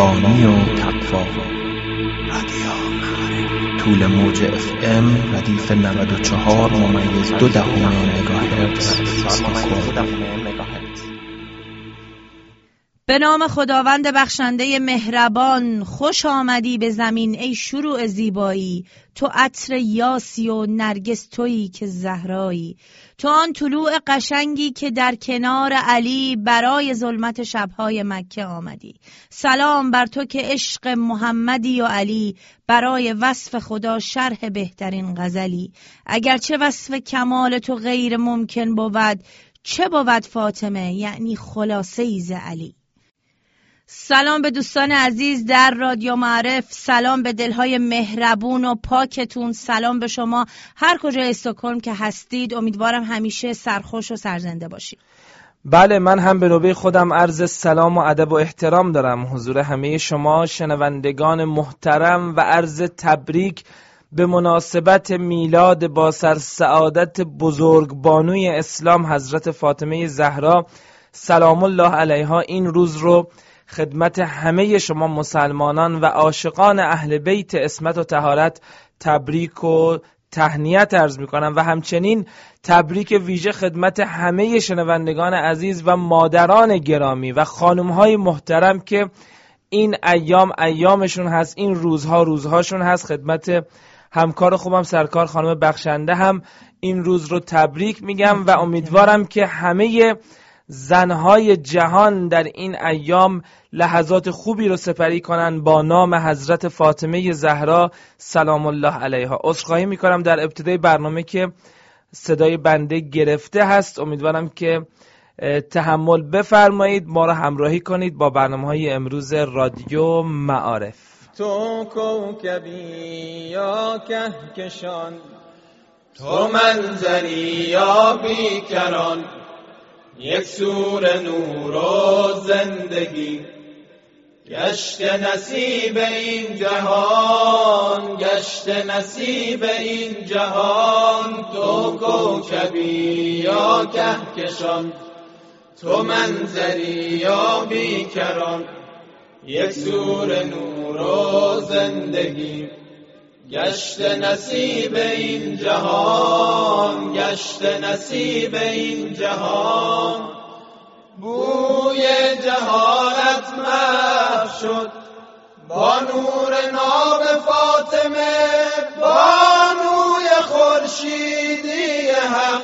مهربانی و تقوا. طول موج اف ام ردیف 94 ممیز دو دهم مگاهرتز. به نام خداوند بخشنده مهربان خوش آمدی به زمین ای شروع زیبایی. تو عطر یاسی و نرگس تویی که زهرایی. تو آن طلوع قشنگی که در کنار علی برای ظلمت شبهای مکه آمدی. سلام بر تو که عشق محمدی و علی برای وصف خدا شرح بهترین غزلی. اگرچه وصف کمال تو غیر ممکن بود چه بود فاطمه؟ یعنی خلاصه ایز علی. سلام به دوستان عزیز در رادیو معرف سلام به دلهای مهربون و پاکتون سلام به شما. هر کجا استکهلم که هستید امیدوارم همیشه سرخوش و سرزنده باشید. بله من هم به نوبه خودم عرض سلام و ادب و احترام دارم. حضور همه شما شنوندگان محترم و عرض تبریک به مناسبت میلاد با سر سعادت بزرگ بانوی اسلام حضرت فاطمه زهرا. سلام الله علیها. این روز رو خدمت همه شما مسلمانان و عاشقان اهل بیت اسمت و تهارت تبریک و تهنیت ارز می کنم و همچنین تبریک ویژه خدمت همه شنوندگان عزیز و مادران گرامی و خانم های محترم که این ایام ایامشون هست این روزها روزهاشون هست. خدمت همکار خوبم سرکار خانم بخشنده هم این روز رو تبریک میگم و امیدوارم که همه زنهای جهان در این ایام لحظات خوبی رو سپری کنن با نام حضرت فاطمه زهرا سلام الله علیها. عذرخواهی می‌کنم در ابتدای برنامه که صدای بنده گرفته هست. امیدوارم که تحمل بفرمایید ما را همراهی کنید با برنامه های امروز رادیو معارف. تو کوکبی یا کهکشان تو منظری یا بیکران یک سور نور و زندگی. گشت نصیب این جهان گشت نصیب این جهان. تو کوکبی یا کهکشان تو منظری یا بیکران. یک سور نور و زندگی. گشت نصیب این جهان گشت نصیب این جهان. بوی جهالت محو شد. با نور نام فاطمه بانوی خورشیدی هم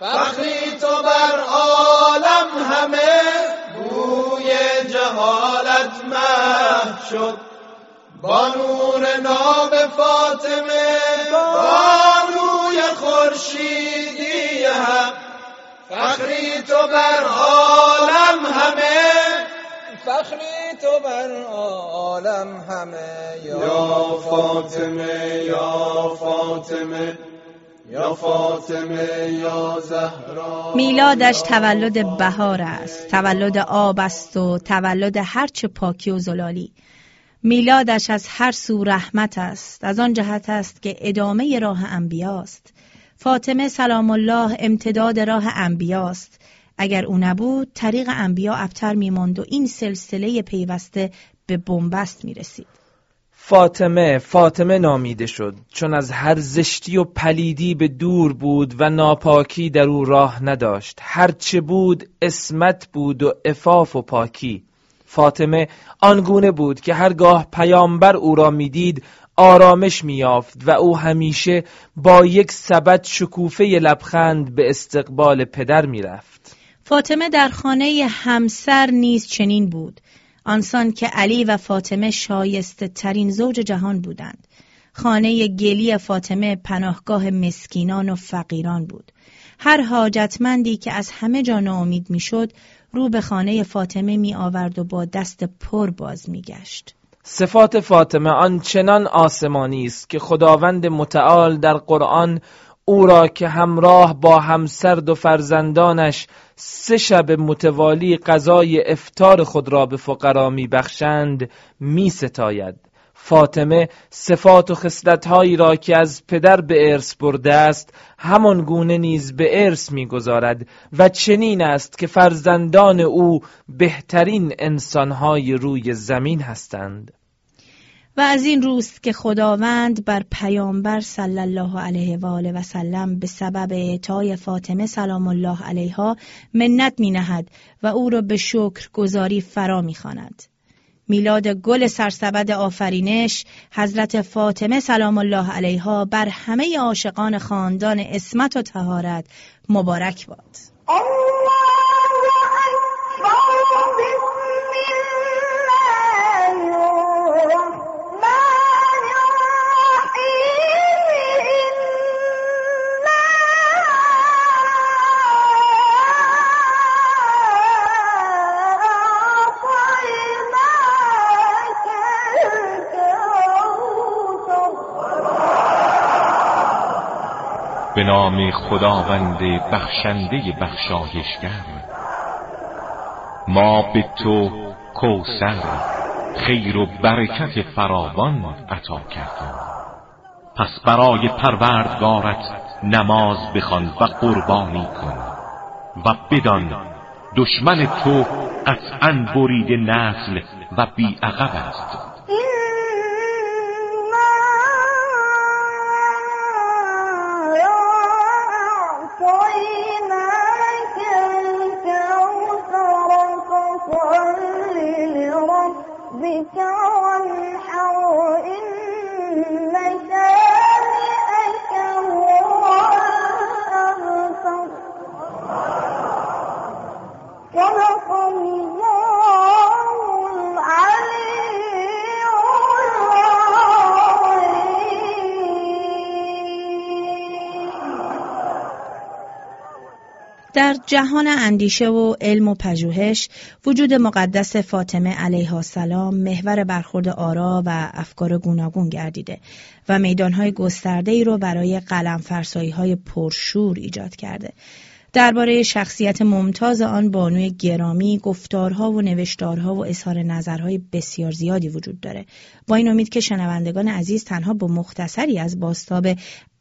فخری تو بر عالم همه بوی جهالت محو شد. با نور نام فاطمه بانوی خورشیدی هم. فخری تو بر عالم همه. فخری تو بر عالم همه. یا فاطمه یا فاطمه یا فاطمه یا زهرا. میلادش تولد بهار است. تولد آب است و تولد هرچه پاکی و زلالی. میلادش از هر سو رحمت است. از آن جهت است که ادامه راه انبیاست. فاطمه سلام الله امتداد راه انبیاست. اگر او نبود طریق انبیا ابتر میماند و این سلسله پیوسته به بنبست می‌رسید. فاطمه فاطمه نامیده شد. چون از هر زشتی و پلیدی به دور بود و ناپاکی در او راه نداشت. هرچه بود اسمت بود و افاف و پاکی. فاطمه آنگونه بود که هرگاه پیامبر او را می‌دید آرامش میافت و او همیشه با یک سبد شکوفه لبخند به استقبال پدر می‌رفت. فاطمه در خانه همسر نیز چنین بود. آنسان که علی و فاطمه شایسته ترین زوج جهان بودند. خانه گلی فاطمه پناهگاه مسکینان و فقیران بود. هر حاجتمندی که از همه جا ناامید می‌شد رو به خانه فاطمه می آورد و با دست پر باز می گشت. صفات فاطمه آنچنان آسمانی است که خداوند متعال در قرآن او را که همراه با همسرد و فرزندانش سه شب متوالی غذای افتار خود را به فقرا می بخشند می ستاید. فاطمه صفات و خصلتهایی را که از پدر به ارث برده است همان گونه نیز به ارث می‌گذارد و چنین است که فرزندان او بهترین انسانهای روی زمین هستند و از این روست که خداوند بر پیامبر صلی الله علیه و آله و سلم به سبب اعطای فاطمه سلام الله علیها منت می نهد و او را به شکر گذاری فرا می خاند. میلاد گل سرسبد آفرینش حضرت فاطمه سلام الله علیها بر همه عاشقان خاندان اسمت و تهارت مبارک باد. به نام خداوند بخشنده بخشایشگر. ما به تو کوسر خیر و برکت فراوان عطا کردیم. پس برای پروردگارت نماز بخوان و قربانی کن و بدان دشمن تو قطعا برید نسل و بیعقب است. در جهان اندیشه و علم و پژوهش وجود مقدس فاطمه علیها السلام محور برخورد آرا و افکار گوناگون گردیده و میدانهای گسترده ای رو برای قلم فرسایی های پرشور ایجاد کرده. درباره شخصیت ممتاز آن بانوی گرامی گفتارها و نوشتارها و اظهار نظرهای بسیار زیادی وجود داره. با این امید که شنوندگان عزیز تنها با مختصری از باستاب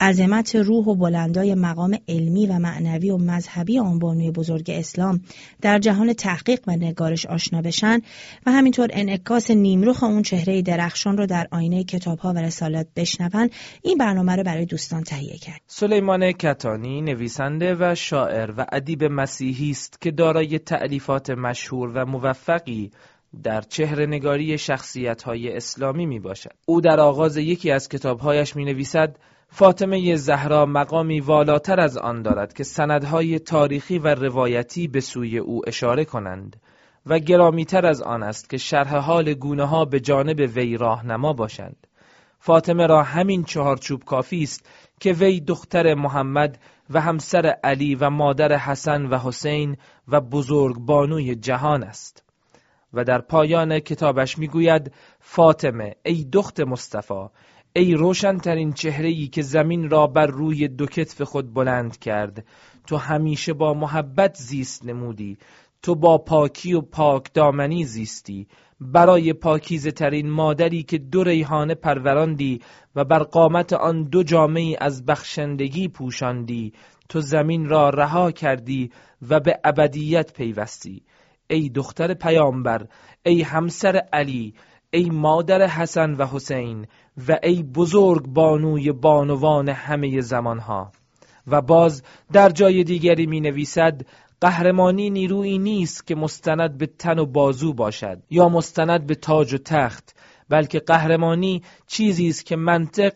عظمت روح و بلندای مقام علمی و معنوی و مذهبی آن بانوی بزرگ اسلام در جهان تحقیق و نگارش آشنا بشن و همینطور انعکاس نیمروخ اون چهره درخشان رو در آینه کتابها و رسالات بشنون این برنامه رو برای دوستان تهیه کرد سلیمان کتانی نویسنده و شاعر و ادیب مسیحی است که دارای تعلیفات مشهور و موفقی در چهره نگاری شخصیت های اسلامی می باشد. او در آغاز یکی از کتابهایش می نویسد فاطمه زهرا مقامی والاتر از آن دارد که سندهای تاریخی و روایتی به سوی او اشاره کنند و گرامیتر از آن است که شرح حال گونه ها به جانب وی راهنما باشند. فاطمه را همین چهارچوب کافی است که وی دختر محمد و همسر علی و مادر حسن و حسین و بزرگ بانوی جهان است. و در پایان کتابش می‌گوید فاطمه ای دخت مصطفی ای روشنترین چهره‌ای که زمین را بر روی دو کتف خود بلند کرد. تو همیشه با محبت زیست نمودی. تو با پاکی و پاک دامنی زیستی. برای پاکیزه ترین مادری که دو ریحانه پروراندی و بر قامت آن دو جامعی از بخشندگی پوشاندی تو زمین را رها کردی و به ابدیت پیوستی. ای دختر پیامبر ای همسر علی ای مادر حسن و حسین و ای بزرگ بانوی بانوان همه زمانها. و باز در جای دیگری می نویسد قهرمانی نیرویی نیست که مستند به تن و بازو باشد یا مستند به تاج و تخت بلکه قهرمانی چیزی است که منطق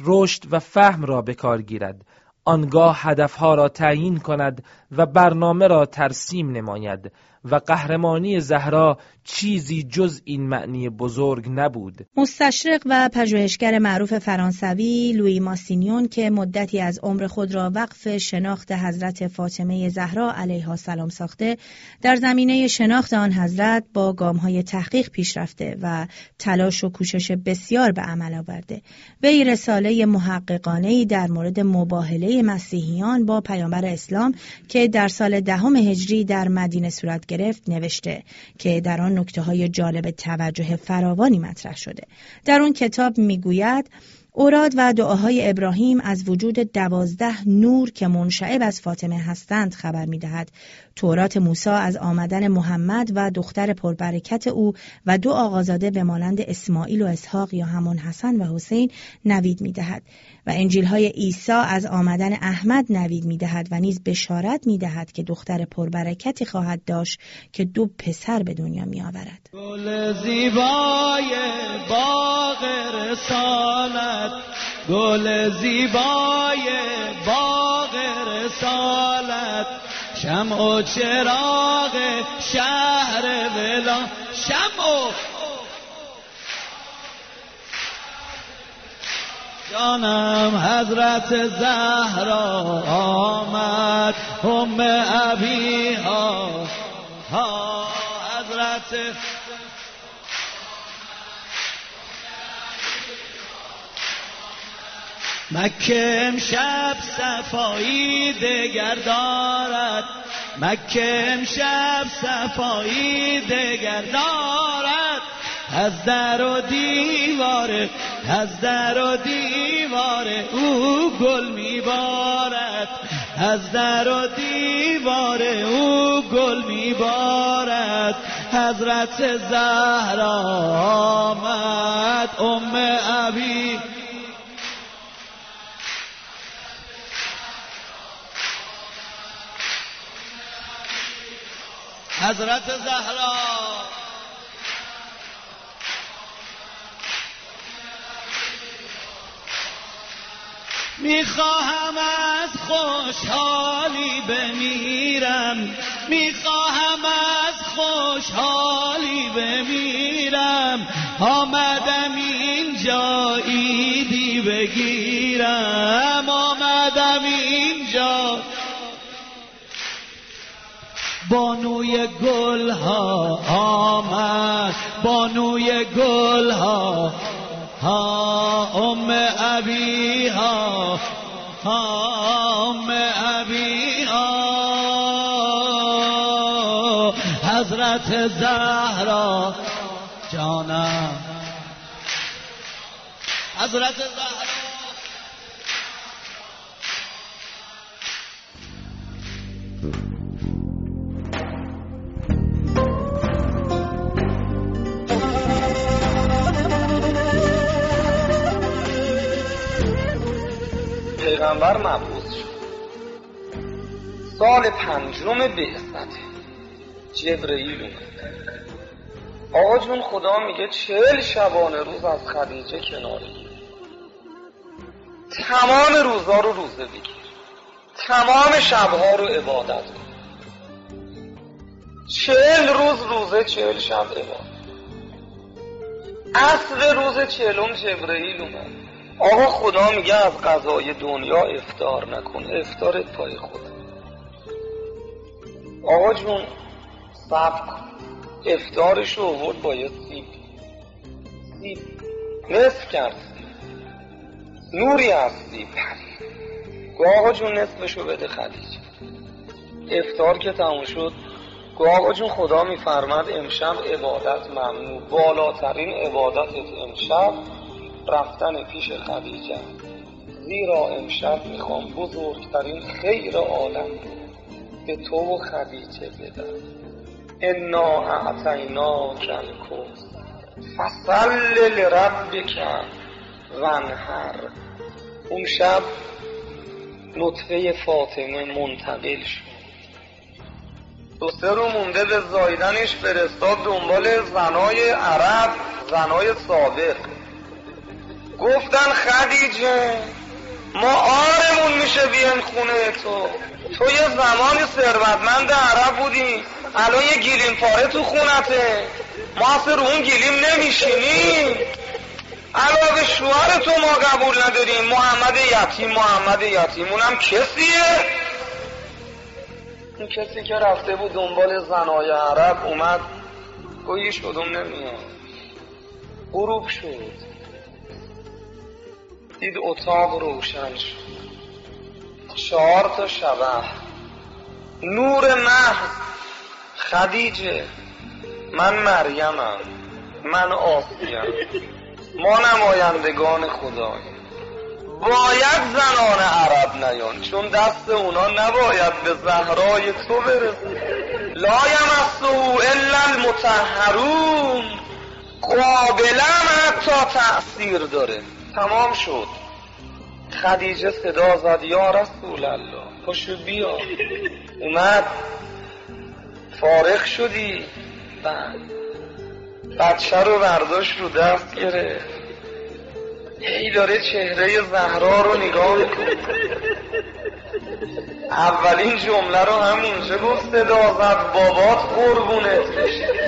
رشد و فهم را به کار گیرد. آنگاه هدفها را تعیین کند و برنامه را ترسیم نماید و قهرمانی زهرا چیزی جز این معنی بزرگ نبود. مستشرق و پژوهشگر معروف فرانسوی لوی ماسینیون که مدتی از عمر خود را وقف شناخت حضرت فاطمه زهرا علیها سلام ساخته در زمینه شناخت آن حضرت با گامهای تحقیق پیش رفته و تلاش و کوشش بسیار به عمل آورده. وی رساله محققانه در مورد مباهله مسیحیان با پیامبر اسلام که در سال دهم هجری در مدینه صورت گرفت نوشته که در آن نکته های جالب توجه فراوانی مطرح شده در اون کتاب می‌گوید اوراد و دعاهای ابراهیم از وجود دوازده نور که منشعب از فاطمه هستند خبر می دهد. تورات موسی از آمدن محمد و دختر پربرکت او و دو آقازاده به مانند اسماعیل و اسحاق یا همان حسن و حسین نوید می دهد. و انجیل های عیسی از آمدن احمد نوید می دهد و نیز بشارت می دهد که دختر پربرکتی خواهد داشت که دو پسر به دنیا می آورد. گل زیبای باغ رسالت گل زیبای باغ رسالت شمع و چراغ شهر ولا شمع جانم حضرت زهرا آمد ام ابی ها ها حضرت مکه امشب صفایی دگر دارد. مکه امشب صفایی دگر دارد. از در و دیواره از در و دیواره او گل میبارد. از در و دیواره او گل میبارد. حضرت زهرا آمد ام ابی حضرت زهرا. می‌خواهم از خوشحالی بمیرم. می‌خواهم از خوشحالی بمیرم. آمدم اینجا ایدی بگیرم. آمدم اینجا بانوی گل ها آمد بانوی گل ها ها ام ابی ها ها ام ابی ها حضرت زهرا جانم. حضرت زهرا. پیغمبر مبعوث شد. سال پنجم بعثت. جبرئیل اومد. آقا جون خدا میگه چهل شبانه روز از خدیجه کناری تمام روزا رو روزه بگیر تمام شبها رو عبادت کن چهل روز روزه چهل شب عبادت. اصل روز چهلم جبرئیل اومد. آقا خدا میگه از غذای دنیا افتار نکن افتارت پای خود آقا جون صبر کن. افتارش رو آورد باید سیب. سیب. نصف کرد. نوری از سیب. گو آقا جون نصفش رو بده خدیجه افتار که تموم شد. گو آقا جون خدا میفرمد امشب عبادت ممنوع. بالاترین عبادتت امشب رفتن پیش خدیجه. زیرا امشب می‌خوام بزرگترین خیر عالم به تو و خدیجه بدم. انا اعطینا کلکوز فصل لربک ونهر اون شب نطفه فاطمه منتقل شد. دو سه رو مونده به زایدنش فرستاد دنبال زنای عرب زنای سابق. گفتن خدیجه ما آرمون میشه بیان خونه تو. تو یه زمانی ثروتمند عرب بودی الان یه گیلیم پاره تو خونته. ما اصلا اون گیلیم نمیشینیم. علاوه شوهر تو ما قبول نداریم. محمد یتیم محمد یتیم اونم کسیه؟ اون کسی که رفته بود دنبال زنای عرب اومد گویی شدم نمیاد؟ غروب شد. دید اتاق روشن شد. چهار تا شبه. نور محض خدیجه من مریمم من آسیم. ما نمایندگان خداییم باید زنان عرب نیان چون دست اونا نباید به زهرای تو برسه. لا یمسه الا المتحرون قابلا حتی تأثیر داره. تمام شد. خدیجه صدا زد یا رسول الله پشو بیا. اومد. فارغ شدی. بعد. بچه رو برداشت رو دست گرفت. هی داره چهره زهرا رو نگاه می‌کنه. اولین جمله رو همونجا گفت صدا زد بابات قربونت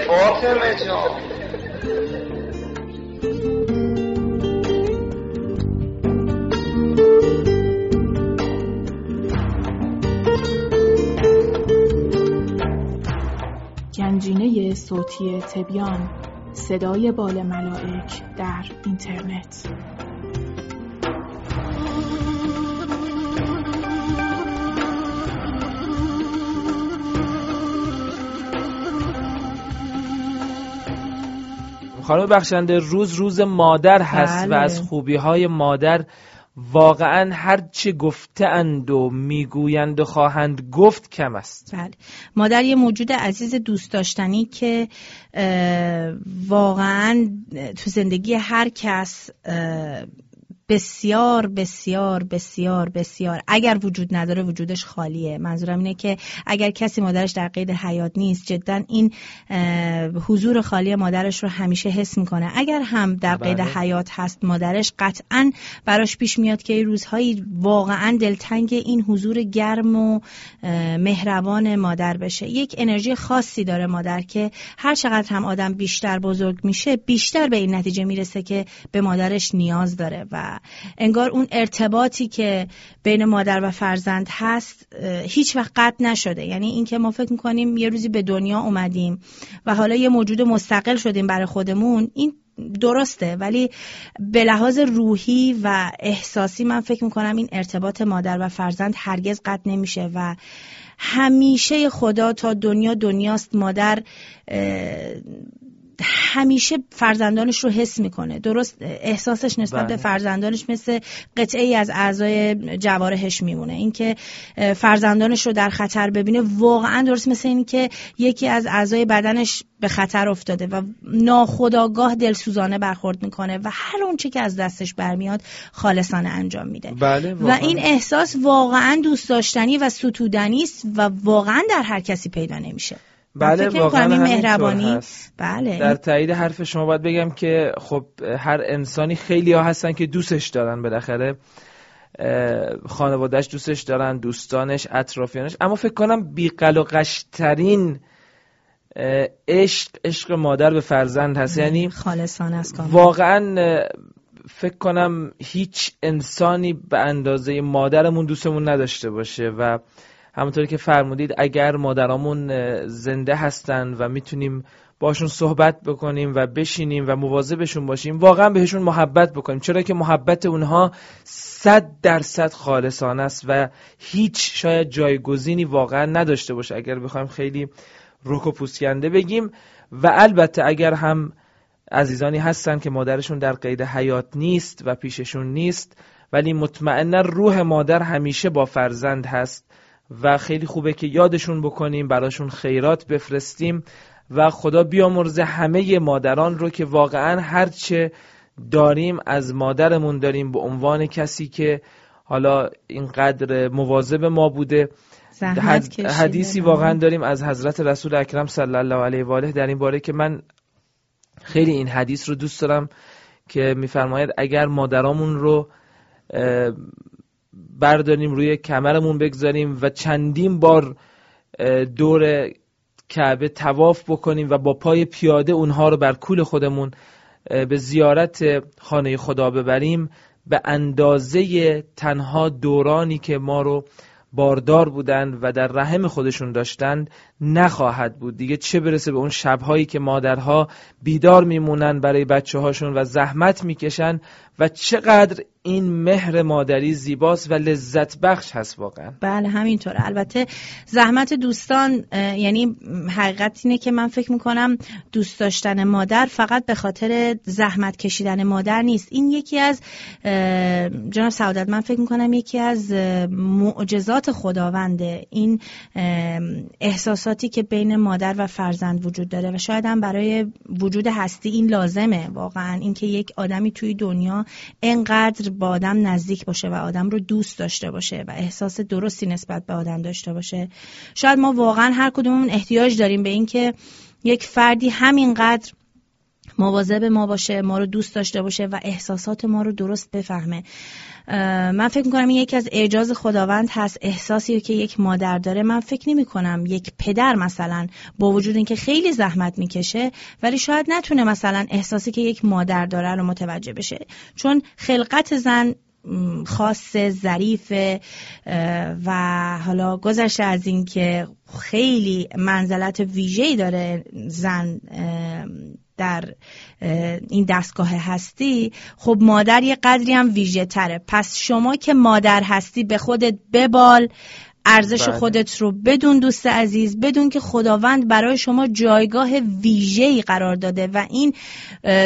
فاطمه جان. گنجینه صوتی تبیان صدای بال ملائک در اینترنت خانم بخشنده روز روز مادر هست بله. و از خوبی های مادر واقعا هر چه گفتند و می‌گویند و خواهند گفت کم است. بله. مادر یه موجود عزیز دوست داشتنی که واقعا تو زندگی هر کس بسیار بسیار بسیار بسیار. اگر وجود نداره وجودش خالیه. منظورم اینه که اگر کسی مادرش در قید حیات نیست جدا این حضور خالی مادرش رو همیشه حس می‌کنه. اگر هم در قید بله. حیات هست مادرش قطعا براش پیش میاد که این روزهایی واقعا دلتنگ این حضور گرم و مهربان مادر بشه. یک انرژی خاصی داره مادر که هر چقدر هم آدم بیشتر بزرگ میشه بیشتر به این نتیجه می‌رسه که به مادرش نیاز داره و انگار اون ارتباطی که بین مادر و فرزند هست هیچ وقت قطع نشده. یعنی اینکه ما فکر می‌کنیم یه روزی به دنیا اومدیم و حالا یه موجود مستقل شدیم برای خودمون این درسته. ولی به لحاظ روحی و احساسی من فکر می‌کنم این ارتباط مادر و فرزند هرگز قطع نمیشه و همیشه خدا تا دنیا دنیاست مادر همیشه فرزندانش رو حس می‌کنه. درست احساسش نسبت بله. به فرزندانش مثل قطعه ای از اعضای جوارحش میمونه. اینکه فرزندانش رو در خطر ببینه واقعا درست مثل این که یکی از اعضای بدنش به خطر افتاده و ناخداگاه دلسوزانه برخورد می‌کنه و هر اونچه که از دستش برمیاد خالصانه انجام میده. بله و این احساس واقعا دوست داشتنی و ستودنی است و واقعا در هر کسی پیدا نمیشه. بله واقعا مهربانی. بله در تایید حرف شما باید بگم که خب هر انسانی خیلی ها هستن که دوستش دارن بالاخره خانوادهش دوستش دارن دوستانش اطرافیانش اما فکر کنم بیقل و قشترین عشق عشق مادر به فرزند هست یعنی خالصانه است. واقعا فکر کنم هیچ انسانی به اندازه مادرمون دوستمون نداشته باشه و همونطوری که فرمودید اگر مادرامون زنده هستن و می‌تونیم باشون صحبت بکنیم و بشینیم و مواظبشون باشیم واقعا بهشون محبت بکنیم. چرا که محبت اونها صد درصد خالصانه است و هیچ شاید جایگزینی واقعا نداشته باشه. اگر بخوایم خیلی رک و پوسکنده بگیم و البته اگر هم عزیزانی هستن که مادرشون در قید حیات نیست و پیششون نیست ولی مطمئنا روح مادر همیشه با فرزند هست. و خیلی خوبه که یادشون بکنیم براشون خیرات بفرستیم و خدا بیامرزه همه مادران رو که واقعا هرچه داریم از مادرمون داریم به عنوان کسی که حالا اینقدر مواظب ما بوده حد-. حدیثی واقعا داریم از حضرت رسول اکرم صلی الله علیه و آله در این باره که من خیلی این حدیث رو دوست دارم که میفرماید اگر مادرامون رو برداریم روی کمرمون بگذاریم و چندین بار دور کعبه تواف بکنیم و با پای پیاده اونها رو بر کول خودمون به زیارت خانه خدا ببریم. به اندازه تنها دورانی که ما رو باردار بودند و در رحم خودشون داشتند نخواهد بود. دیگه چه برسه به اون شبهایی که مادرها بیدار میمونن برای بچه هاشون و زحمت می‌کشن و چقدر این مهر مادری زیباست و لذت بخش هست واقعا. بله همینطوره البته زحمت دوستان یعنی حقیقت اینه که من فکر می‌کنم دوست داشتن مادر فقط به خاطر زحمت کشیدن مادر نیست. این یکی از جناب سعادت من فکر می‌کنم یکی از معجزات خداونده. این احساساتی که بین مادر و فرزند وجود داره و شاید هم برای وجود هستی این لازمه. واقعا اینکه یک آدمی توی دنیا انقدر با آدم نزدیک باشه و آدم رو دوست داشته باشه و احساس درستی نسبت به آدم داشته باشه. شاید ما واقعا هر کدوممون احتیاج داریم به اینکه یک فردی همینقدر مواظب ما باشه ما رو دوست داشته باشه و احساسات ما رو درست بفهمه. من فکر می‌کنم این یکی از اعجاز خداوند هست احساسی که یک مادر داره. من فکر نمی کنم یک پدر مثلا با وجود اینکه خیلی زحمت می‌کشه ولی شاید نتونه مثلا احساسی که یک مادر داره رو متوجه بشه. چون خلقت زن خاص ظریف و حالا گذشته از اینکه خیلی منزلت ویژه‌ای داره زن در این دستگاه هستی خب مادر یه قدری هم ویژه تره. پس شما که مادر هستی به خودت ببال ارزش بله. خودت رو بدون دوست عزیز بدون که خداوند برای شما جایگاه ویژه‌ای قرار داده و این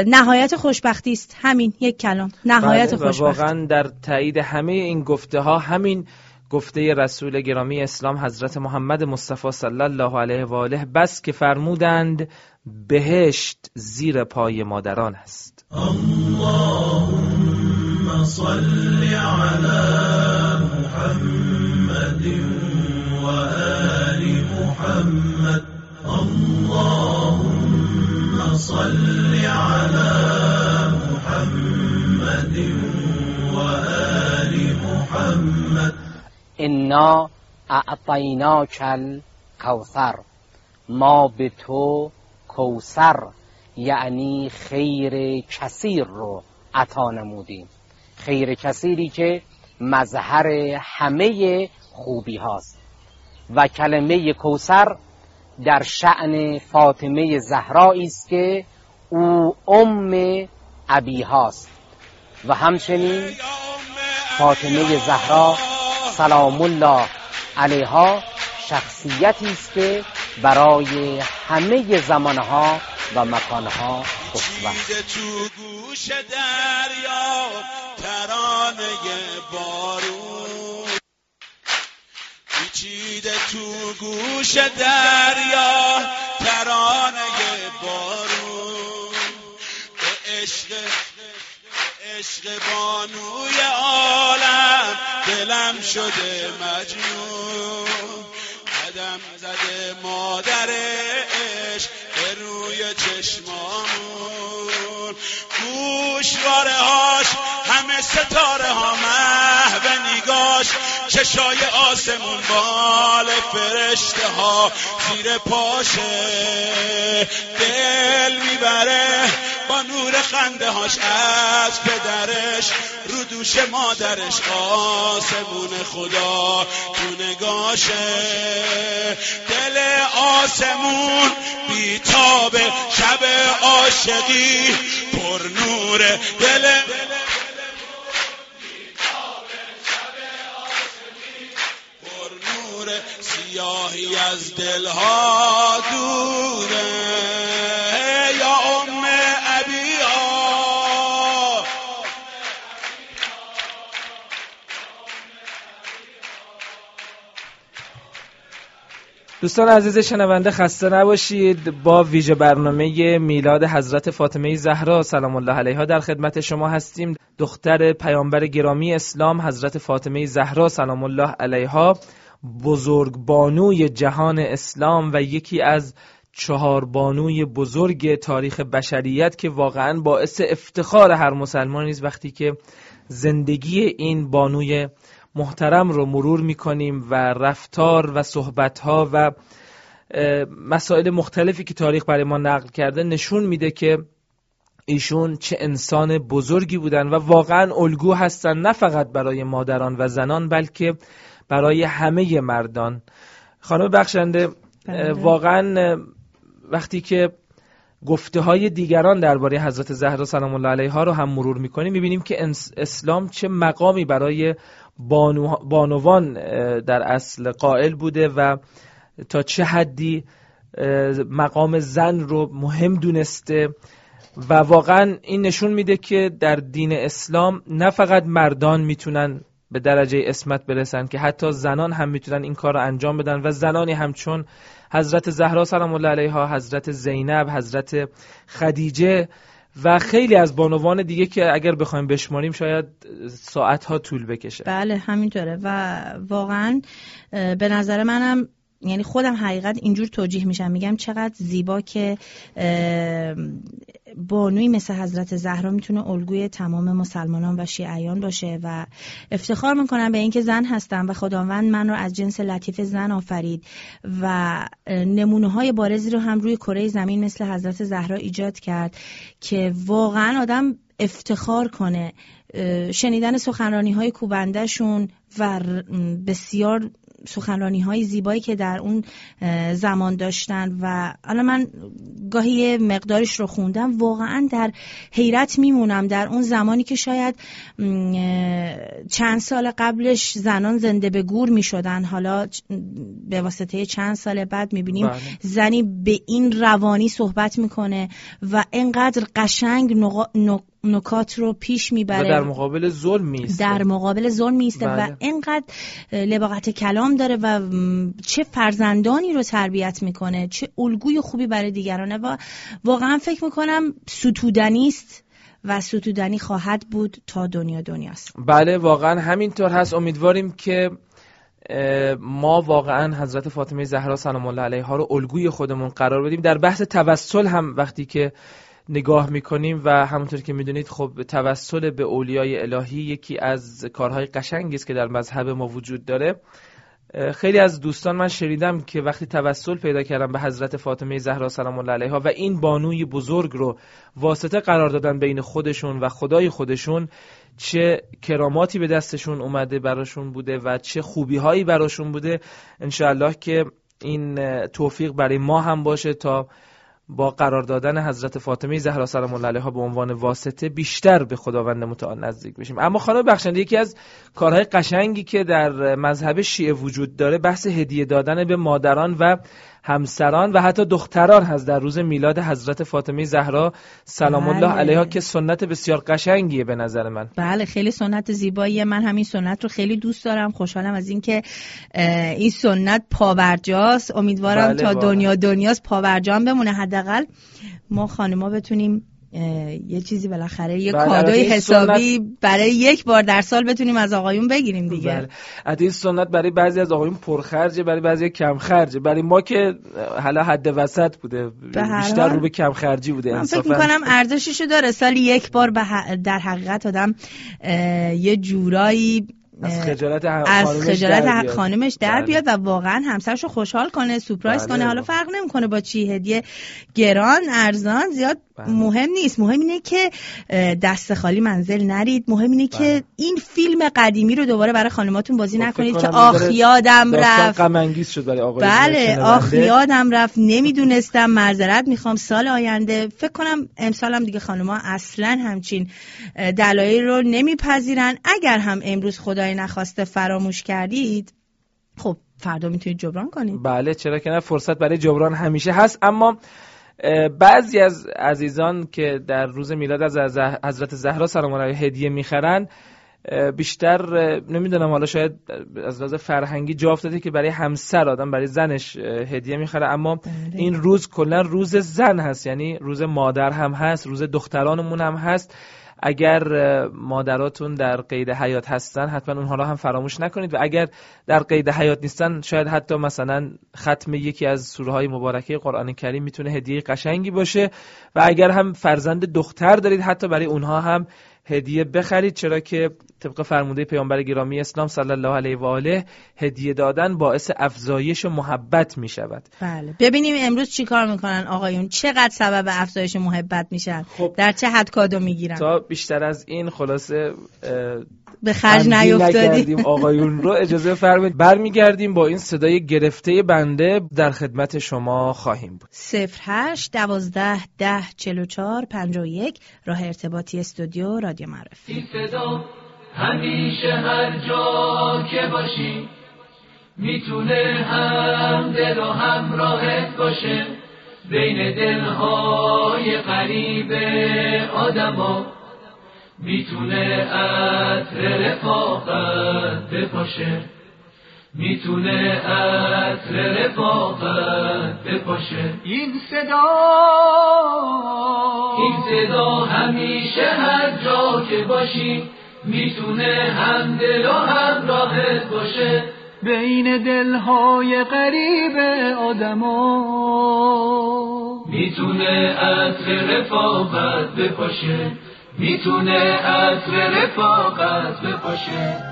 نهایت خوشبختی است. همین یک کلام. نهایت بله خوشبختی. واقعا در تایید همه این گفته ها همین گفته رسول گرامی اسلام حضرت محمد مصطفی صلی الله علیه و آله بس که فرمودند بهشت زیر پای مادران است. اللهم صل علی محمد و آل محمد. اللهم صل علی محمد و آل محمد. انا اعطیناک الکوثر. ما به تو کوسر یعنی خیر کثیر رو عطا نمودیم. خیر کثیری که مظهر همه خوبی هاست. و کلمه کوسر در شعن فاطمه زهرایی است که او ام ابی هاست. و همچنین فاطمه زهرا سلام الله علیها شخصیتی است که برای همه زمانها و مکانها اصوه تو گوش دریا ترانه بارون. پیچیده تو گوش دریا ترانه بارون. به عشق عشق بانوی عالم دلم شده مجنون. قدم زده مادرش به روی چشمامون. گوشواره هاش همه ستاره ها محو نگاش. چشای آسمون بال فرشته ها زیر پاشه. دل می‌بره با نور خنده هاش از پدرش. رو دوش مادرش آسمون خدا تو نگاشه. دل آسمون بیتاب شب عاشقی. پر دل. سیاهی از دلها دوره یا ام دوستان عزیز شنونده خسته نباشید. با ویژه برنامه میلاد حضرت فاطمه زهرا سلام الله علیها در خدمت شما هستیم. دختر پیامبر گرامی اسلام حضرت فاطمه زهرا سلام الله علیها. بزرگ بانوی جهان اسلام و یکی از چهار بانوی بزرگ تاریخ بشریت که واقعا باعث افتخار هر مسلمانی است وقتی که زندگی این بانوی محترم رو مرور می‌کنیم و رفتار و صحبتها و مسائل مختلفی که تاریخ برای ما نقل کرده نشون میده که ایشون چه انسان بزرگی بودن و واقعا الگو هستن نه فقط برای مادران و زنان بلکه برای همه مردان خانم بخشنده بله. واقعا وقتی که گفته های دیگران درباره حضرت زهرا سلام الله علیها رو هم مرور می‌کنیم می‌بینیم که اسلام چه مقامی برای بانوان در اصل قائل بوده و تا چه حدی مقام زن رو مهم دونسته و واقعا این نشون میده که در دین اسلام نه فقط مردان می‌تونن به درجه اسمت برسن که حتی زنان هم می‌تونن این کار رو انجام بدن و زنانی همچون حضرت زهرا سلام الله علیها حضرت زینب حضرت خدیجه و خیلی از بانوان دیگه که اگر بخوایم بشماریم شاید ساعت ها طول بکشه. بله همینطوره و واقعا به نظر منم یعنی خودم حقیقت اینجور توجیه میشم. میگم چقدر زیبا که بانوی مثل حضرت زهرا می‌تونه الگوی تمام مسلمانان و شیعیان باشه و افتخار می‌کنم به اینکه زن هستم و خداوند من رو از جنس لطیف زن آفرید و نمونه های بارزی رو هم روی کره زمین مثل حضرت زهرا ایجاد کرد که واقعا آدم افتخار کنه. شنیدن سخنرانی های کوبندهشون و بسیار سخنرانی های زیبایی که در اون زمان داشتن و الان من گاهی مقدارش رو خوندم واقعا در حیرت میمونم در اون زمانی که شاید چند سال قبلش زنان زنده به گور می‌شدن حالا به واسطه چند سال بعد می‌بینیم بله. زنی به این روانی صحبت می‌کنه و انقدر قشنگ نکات رو پیش می‌بره و در مقابل ظلم میسته در مقابل ظلم میسته و بله. اینقدر لباقت کلام داره و چه فرزندانی رو تربیت می‌کنه چه الگوی خوبی برای دیگرانه و واقعا فکر می‌کنم ستودنی است و ستودنی خواهد بود تا دنیا دنیاست. بله واقعا همینطور هست. امیدواریم که ما واقعا حضرت فاطمه زهرا سلام الله علیها رو الگوی خودمون قرار بدیم. در بحث توسل هم وقتی که نگاه می‌کنیم و همونطور که می‌دونید خب توسل به اولیای الهی یکی از کارهای قشنگی است که در مذهب ما وجود داره. خیلی از دوستان من شنیدم که وقتی توسل پیدا کردم به حضرت فاطمه زهرا سلام الله علیها و این بانوی بزرگ رو واسطه قرار دادن بین خودشون و خدای خودشون چه کراماتی به دستشون اومده براشون بوده و چه خوبی هایی براشون بوده انشاءالله که این توفیق برای ما هم باشه تا با قرار دادن حضرت فاطمه زهرا سلام الله علیها به عنوان واسطه بیشتر به خداوند متعال نزدیک بشیم. اما خانم بخشنده یکی از کارهای قشنگی که در مذهب شیعه وجود داره بحث هدیه دادن به مادران و همسران و حتی دختران هست در روز میلاد حضرت فاطمه زهرا سلام الله بله. علیها که سنت بسیار قشنگیه به نظر من. بله خیلی سنت زیباییه. من همین سنت رو خیلی دوست دارم. خوشحالم از اینکه این سنت پاورجاست. امیدوارم بله تا دنیا دنیاست پاورجان بمونه. حداقل ما خانما بتونیم یه چیزی بالاخره یه بله، کادوی حسابی برای یک بار در سال بتونیم از آقایون بگیریم دیگه. بله. این سنت برای بعضی از آقایون پرخرجه برای بعضی کم خرجه برای ما که حالا حد وسط بوده بیشتر رو به کم خرجی بوده من فکر می‌کنم ارزششو داره. سال یک بار در حقیقت آدم یه جورایی از خجالت از خجالت حق خانمش در بله. بیاد و واقعا همسرشو خوشحال کنه سورپرایز بله. کنه. حالا فرق نمی‌کنه با چی. هدیه گران ارزان زیاد بله. مهم نیست. مهم اینه که دست خالی منزل نرید. مهم اینه که این فیلم قدیمی رو دوباره برای خانماتون بازی خب، نکنید که آخ یادم رفت. شد برای بله آخ یادم رفت. نمی‌دونستم. معذرت می‌خوام. سال آینده. فکر کنم امسال دیگه خانم‌ها اصلا همچین دلایل رو نمیپذیرن. اگر هم امروز خدای نخواسته فراموش کردید خب فردا می‌تونید جبران کنید. بله چرا که نه فرصت برای جبران همیشه هست. اما بعضی از عزیزان که در روز میلاد از حضرت زهرا سلام الله هدیه می‌خرن بیشتر نمی‌دونم حالا شاید از لحاظ فرهنگی جا افتاده که برای همسر آدم برای زنش هدیه می‌خره. اما بله. این روز کلا روز زن هست. یعنی روز مادر هم هست روز دخترانمون هم هست. اگر مادراتون در قید حیات هستن حتما اونها رو هم فراموش نکنید و اگر در قید حیات نیستن شاید حتی مثلا ختم یکی از سوره های مبارکه قرآن کریم می‌تونه هدیه قشنگی باشه و اگر هم فرزند دختر دارید حتی برای اونها هم هدیه بخرید چرا که طبق فرموده پیامبر گرامی اسلام صلی الله علیه و آله هدیه دادن باعث افزایش محبت می شود بله. ببینیم امروز چی کار می‌کنن آقایون؟ چقدر سبب افزایش محبت میشن؟ خب. در چه حد کادو می‌گیرن؟ تا بیشتر از این خلاصه به خرج نکردیم آقایون رو. اجازه فرمایید. برمیگردیم با این صدای گرفته بنده در خدمت شما خواهیم بود. صفر هشت دوازده ده چلو چار پنج و یک راه ارتباطی استودیو رادیو صدا همیشه هر جا که باشی می‌تونه هم دل و همراهت باشه. بین دلهای غریب آدما می‌تونه عطر رفاقت بپاشه. می‌تونه عطر رفاقت بپاشه. این صدا این صدا همیشه هر جا که باشی می‌تونه هم دل و هم راحت باشه. بین دلهای غریب آدما. می‌تونه عطر رفاقت بپاشه. می‌تونه عطر رفاقت بپاشه.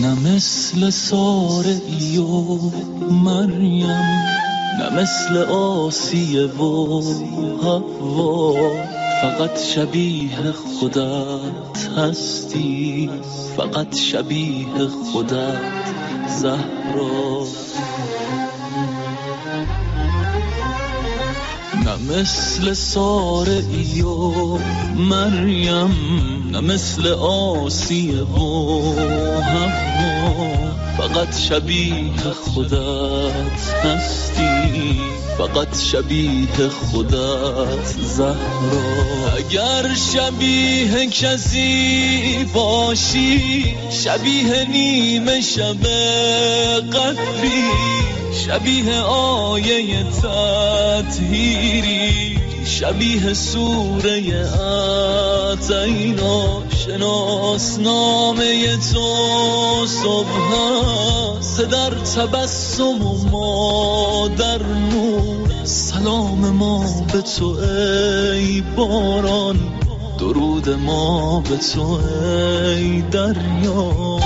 نه مثل ساره و مریم نه مثل آسیه و هوا فقط شبیه خودت هستی فقط شبیه خودت زهرا. مثل ساره و مریم نه مثل آسیه و فقط شبیه خودت هستی. فقط شبیه خودت زهرا. اگر شبیه کسی باشی شبیه نیمه شب قدری شبیه آیه تطهیری شبیه سوره اتینا شناسنامه تو صبح هست در تبسم و ما در سلام ما به تو ای باران. درود ما به تو ای دریا.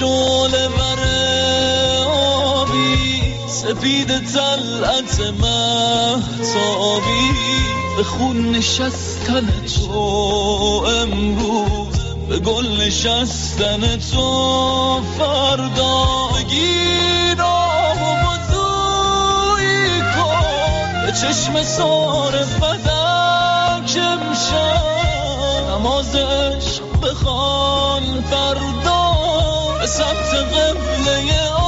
شعله ور آبی سپید طلعت مهتابی. به خون نشستن تو امروز به گل نشستن تو فردا. بگیر آب و بزویی کن به چشم سار فدک امشب نماز عشق بخوان فردا. به سمت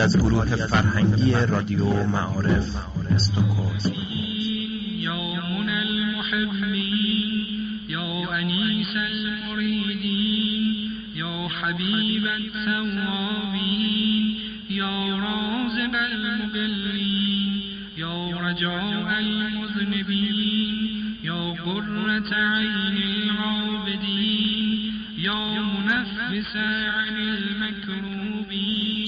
از گروه فرهنگی رادیو معارف استکهلم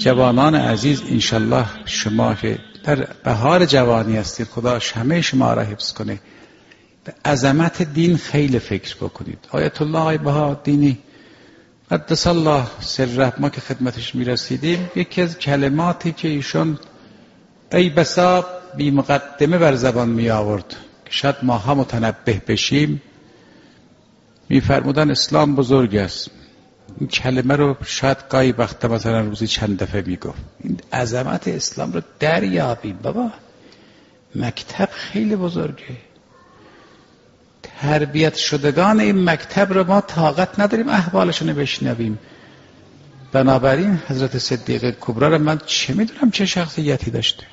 جوانان عزیز انشالله شما که در بهار جوانی هستید خدا همه شما را حفظ کنه. به عظمت دین خیلی فکر بکنید. آیت الله آقای بها دینی. قدس الله سره ما که خدمتش می‌رسیدیم یکی از کلماتی که ایشون ای بسا بی مقدمه بر زبان می آورد که شاید ما هم متنبه بشیم. میفرمودن اسلام بزرگ است. این کلمه رو شاید گاهی وقت مثلا روزی چند دفعه می‌گفت. این عظمت اسلام رو دریابیم بابا. مکتب خیلی بزرگه. تربیت شدگان این مکتب رو ما طاقت نداریم احوالشون رو بشنویم. بنابراین حضرت صدیق کبرا رو من چه می‌دونم چه شخصیتی داشته.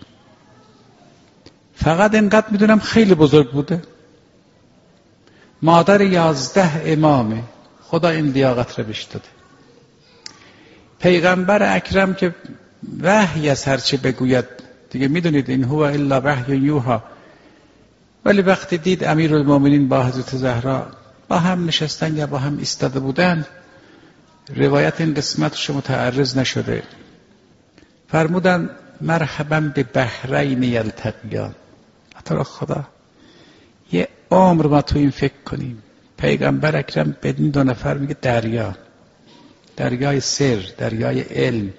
فقط اینقدر می‌دونم خیلی بزرگ بوده. مادر یازده امامه. خدا این لیاقت رو بهش داده. پیغمبر اکرم که وحی از هرچه بگوید دیگه می‌دونید این هو الا وحی یوها. ولی وقتی دید امیر المومنین با حضرت زهرا با هم نشستن یا با هم ایستاده بودن روایت این قسمتش متعرض نشده. فرمودن مرحبا به بحرین یلتقیان. حتی خدا یه عمر ما تو این فکر کنیم. پیغمبر اکرم به این دو نفر میگه دریا. دریای سر دریای علم.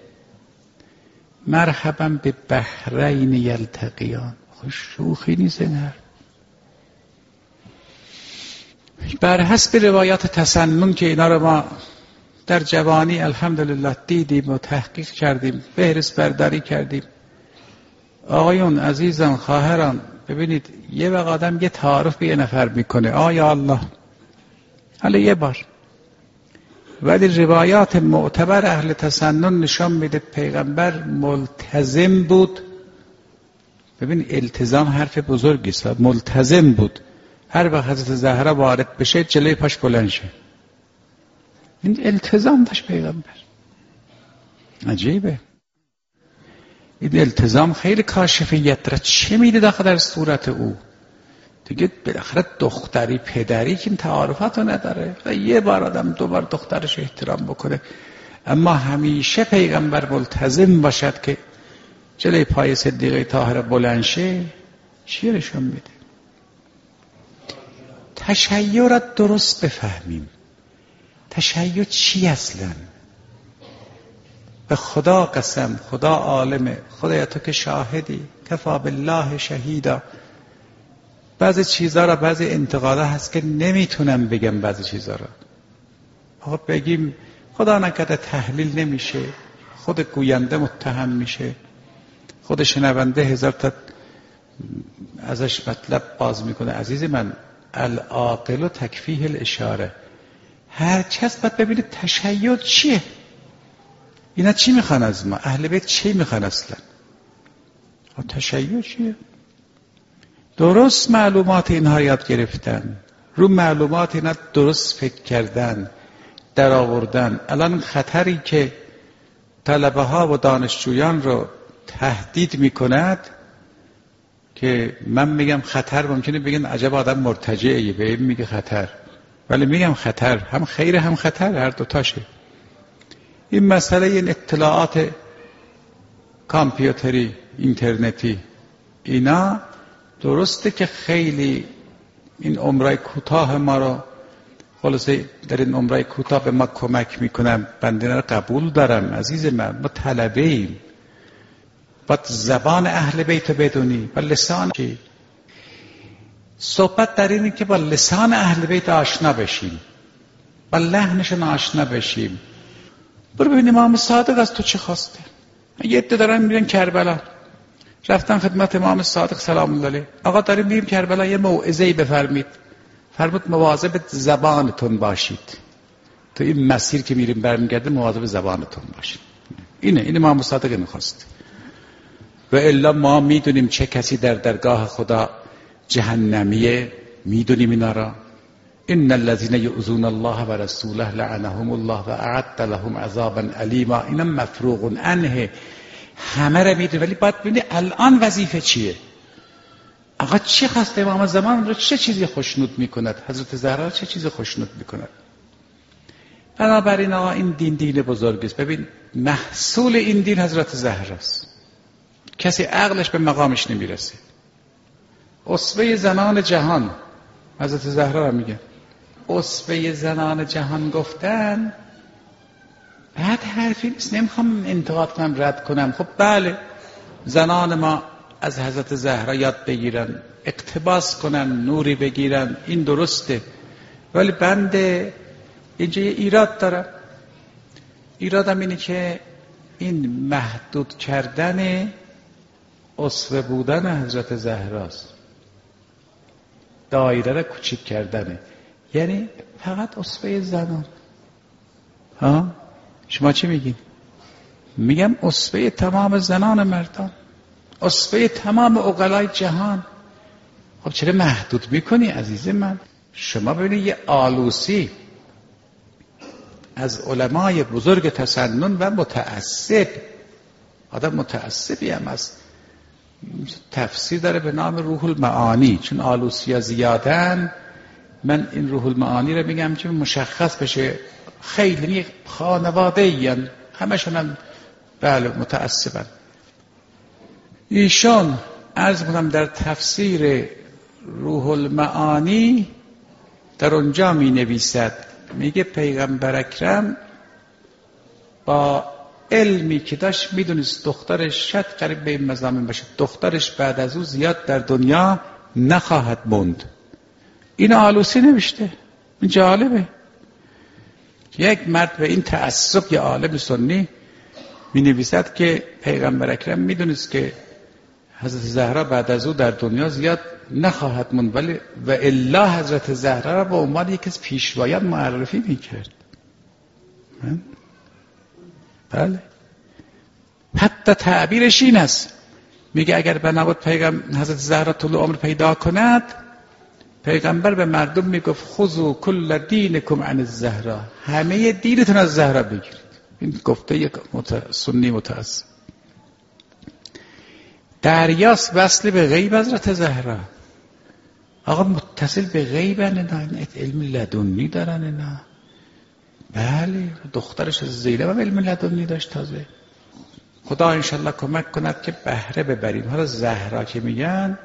مرحبا به بحرین یلتقیان. خوش شوخی نیست این بر حسب روایات تسنن که اینا رو ما در جوانی الحمدلله دیدیم و تحقیق کردیم فهرست برداری کردیم. آقایون عزیزان خواهران ببینید یه وقت آدم یه تعارف به یه نفر می‌کنه. آیا الله حالا یه بار. ولی روایات معتبر اهل تسنن نشان میده پیغمبر ملتزم بود. ببین التزام حرف بزرگی است. ملتزم بود. هر وقت حضرت زهرا وارد بشه جلوی پاش بلند شه. این التزام داشت پیغمبر. عجیبه. این التزام خیلی کاشفیت داره چه میده داخل در صورت او؟ دیگه بالاخره دختری پدری که این تعارفات رو نداره. و یه بار آدم دو بار دخترش احترام بکنه. اما همیشه پیغمبر ملتزم باشد که جلوی پای صدیقه طاهره بلند شه چی نشون میده. تشیع را درست بفهمیم. تشیع چی اصلا؟ به خدا قسم خدا عالمه. خدایا تو که شاهدی. کفا بالله شهیدا. بعضی چیزها را بعضی انتقادا هست که نمی‌تونم بگم بعضی چیزها را. آقا بگیم خدا نکرده تحلیل نمیشه خود گوینده متهم میشه. خود شنونده هزار تا ازش مطلب باز می‌کنه. عزیز من العاقل و تکفیه الاشاره. هر کس باید ببینید تشیع چیه. اینا چی می‌خوان از ما؟ اهل بیت چی می‌خوان اصلا؟ تشیع چیه؟ درست معلومات اینها یاد گرفتن. رو معلومات اینا درست فکر کردن در آوردن الان خطری که طلبه ها و دانشجویان رو تهدید می‌کند که من میگم خطر ممکنه بگن عجب آدم مرتجعه به این میگه خطر. ولی میگم خطر. هم خیر هم خطر هر دوتاشه این مسئله این اطلاعات کامپیوتری اینترنتی اینا درسته که خیلی این عمرای کوتاه ما رو خلاصه در این عمرای کوتاه به ما کمک می‌کنم بنده رو قبول دارم عزیز من. ما طلبه ایم باید زبان اهل بیت بدونی. و لسان چی صحبت در اینه که با لسان اهل بیت آشنا بشیم. با لحنشون آشنا بشیم. برو ببین امام صادق از تو چه خواسته؟ یه دارن میرن کربلا. رفتن خدمت امام صادق سلام الله علیه. آقا داریم میریم کربلا یه موعظه بفرمید. فرمود مواظب زبانتون باشید. تو این مسیر که میریم برمیگرده مواظب زبانتون باشین اینه اینه ما مصادقه می‌خواست. و الا ما می‌دونیم چه کسی در درگاه خدا جهنمیه. می‌دونیم اینا را. ان الذين يؤذون الله ورسوله لعنهم الله و اعد لهم عذابا علیما اینا مفروغ. عنه همه را می‌دونیم ولی باید ببینید الان وظیفه چیه؟ آقا چی خواست امام زمان رو چه چیزی خوشنود می‌کند؟ حضرت زهرا چه چیزی خوشنود می‌کند؟ بنابراین آقا این دین دین بزرگ است. ببین محصول این دین حضرت زهراست کسی عقلش به مقامش نمی‌رسه. اصفه زنان جهان حضرت زهرا رو میگه اصفه زنان جهان گفتن بعد حرفی نیست. نمی‌خوام انتقاد کنم رد کنم. خب بله زنان ما از حضرت زهرا یاد بگیرن اقتباس کنن نوری بگیرن. این درسته. ولی بنده اینجا یه ایراد دارم. ایرادم اینه که این محدود کردن اصفه بودن حضرت زهراست. دایره را کوچیک کردنه. یعنی فقط اصفه زنان. ها؟ شما چی میگین؟ میگم اصفه تمام زنان مردان اصفه تمام اقلای جهان. خب چرا محدود می‌کنی عزیز من؟ شما ببینید یه آلوسی از علمای بزرگ تسنن و متعصب آدم متعصبی هم از تفسیر داره به نام روح المعانی. چون آلوسی ها زیادن من این روح المعانی رو میگم که مشخص بشه خیلی خانواده این همشون هم بله متعصبن ایشان ارز کنم در تفسیر روح المعانی در اونجا می نویسد میگه پیغمبر اکرم با علمی که داشت می‌دونست دخترش شد قریب به این مزامین باشه. دخترش بعد از او زیاد در دنیا نخواهد موند. این آلوسی نوشته. این جالبه. یک مرد به این تعصب یا عالم سنی می نویسد که پیغمبر اکرم می‌دونست که حضرت زهرا بعد از او در دنیا زیاد نخواهد موند ولی و الا حضرت زهرا را به عنوان یکی از پیشوایان معرفی می‌کرد. بله. حتی تعبیرش این است. میگه اگر به نبود پیغمبر حضرت زهرا طول عمر پیدا کند پیغمبر به مردم می‌گفت خذو کل دینکم عن الزهرا. همه دینتون از زهرا بگیرید. این گفته یک مت... سنی متأسف. دریاست وصل به غیب حضرت زهرا. آقا متصل به غیب نه علم لدنی دارن نه. بله دخترش زینب هم علم لدنی داشت تازه. خدا انشالله کمک کند که بهره ببریم. حالا زهرا که میگن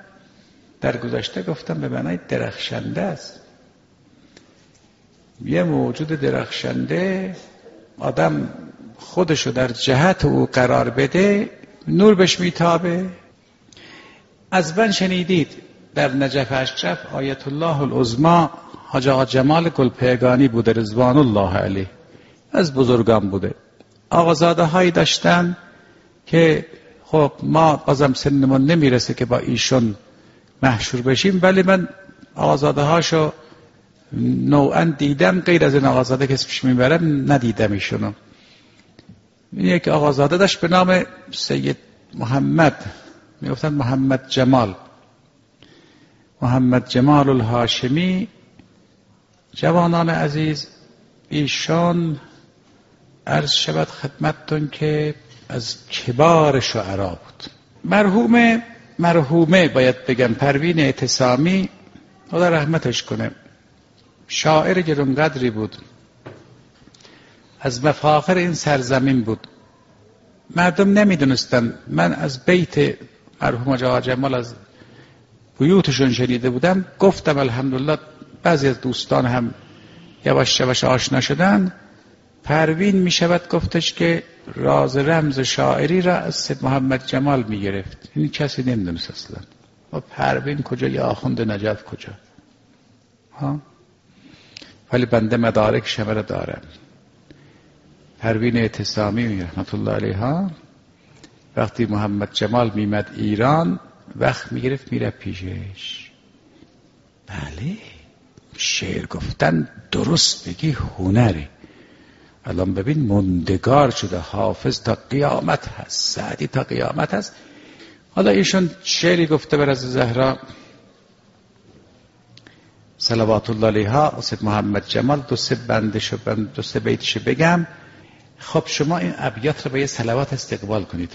در گذشته گفتم به معنای درخشنده است. یه موجود درخشنده آدم خودشو در جهت او قرار بده نور بهش میتابه. از من شنیدید در نجف اشرف آیت الله العظما حاج آقا جمال گلپیگانی بوده رضوان الله علیه. از بزرگان بوده. آقازاده هایی داشتن که خب ما بازم سنمون نمی‌رسه که با ایشون محشور بشیم. ولی من آقازاده هاشو نوعا دیدم. غیر از این آقازاده که اسمش می‌برم ندیدم ایشونو یک آقازاده داشت به نام سید محمد. می‌گفتن محمد جمال. محمد جمال الهاشمی جوانان عزیز ایشان عرض شود خدمتتون که از کبار شعرا بود. مرحوم مرحومه باید بگم پروین اعتصامی خدا رحمتش کنه شاعر گرونقدری بود. از مفاخر این سرزمین بود. مردم نمی‌دونستن. من از بیت مرحوم جواد جمال از بیوتشون شنیده بودم. گفتم الحمدلله بعضی از دوستان هم یواش یواش آشنا شدن. پروین می شود گفتش که راز رمز شاعری را از سید محمد جمال می گرفت. این کسی نمی‌دونست اصلا. و پروین کجا یا آخوند نجف کجا؟ ها؟ ولی بنده مدارک شمره دارم. پروین اعتصامی رحمت الله علیها وقتی محمد جمال میمد ایران وقت می‌گرفت میره پیشش. بله. شعر گفتن درست بگی هنره. الان ببین مندگار شده حافظ تا قیامت هست سعدی تا قیامت هست. حالا ایشون شعری گفته بر از زهرا صلوات الله علیها استاد محمد جمال دو سه بندشو بند دو سه بیتشو بگم. خب شما این ابیات رو به یه صلوات استقبال کنید.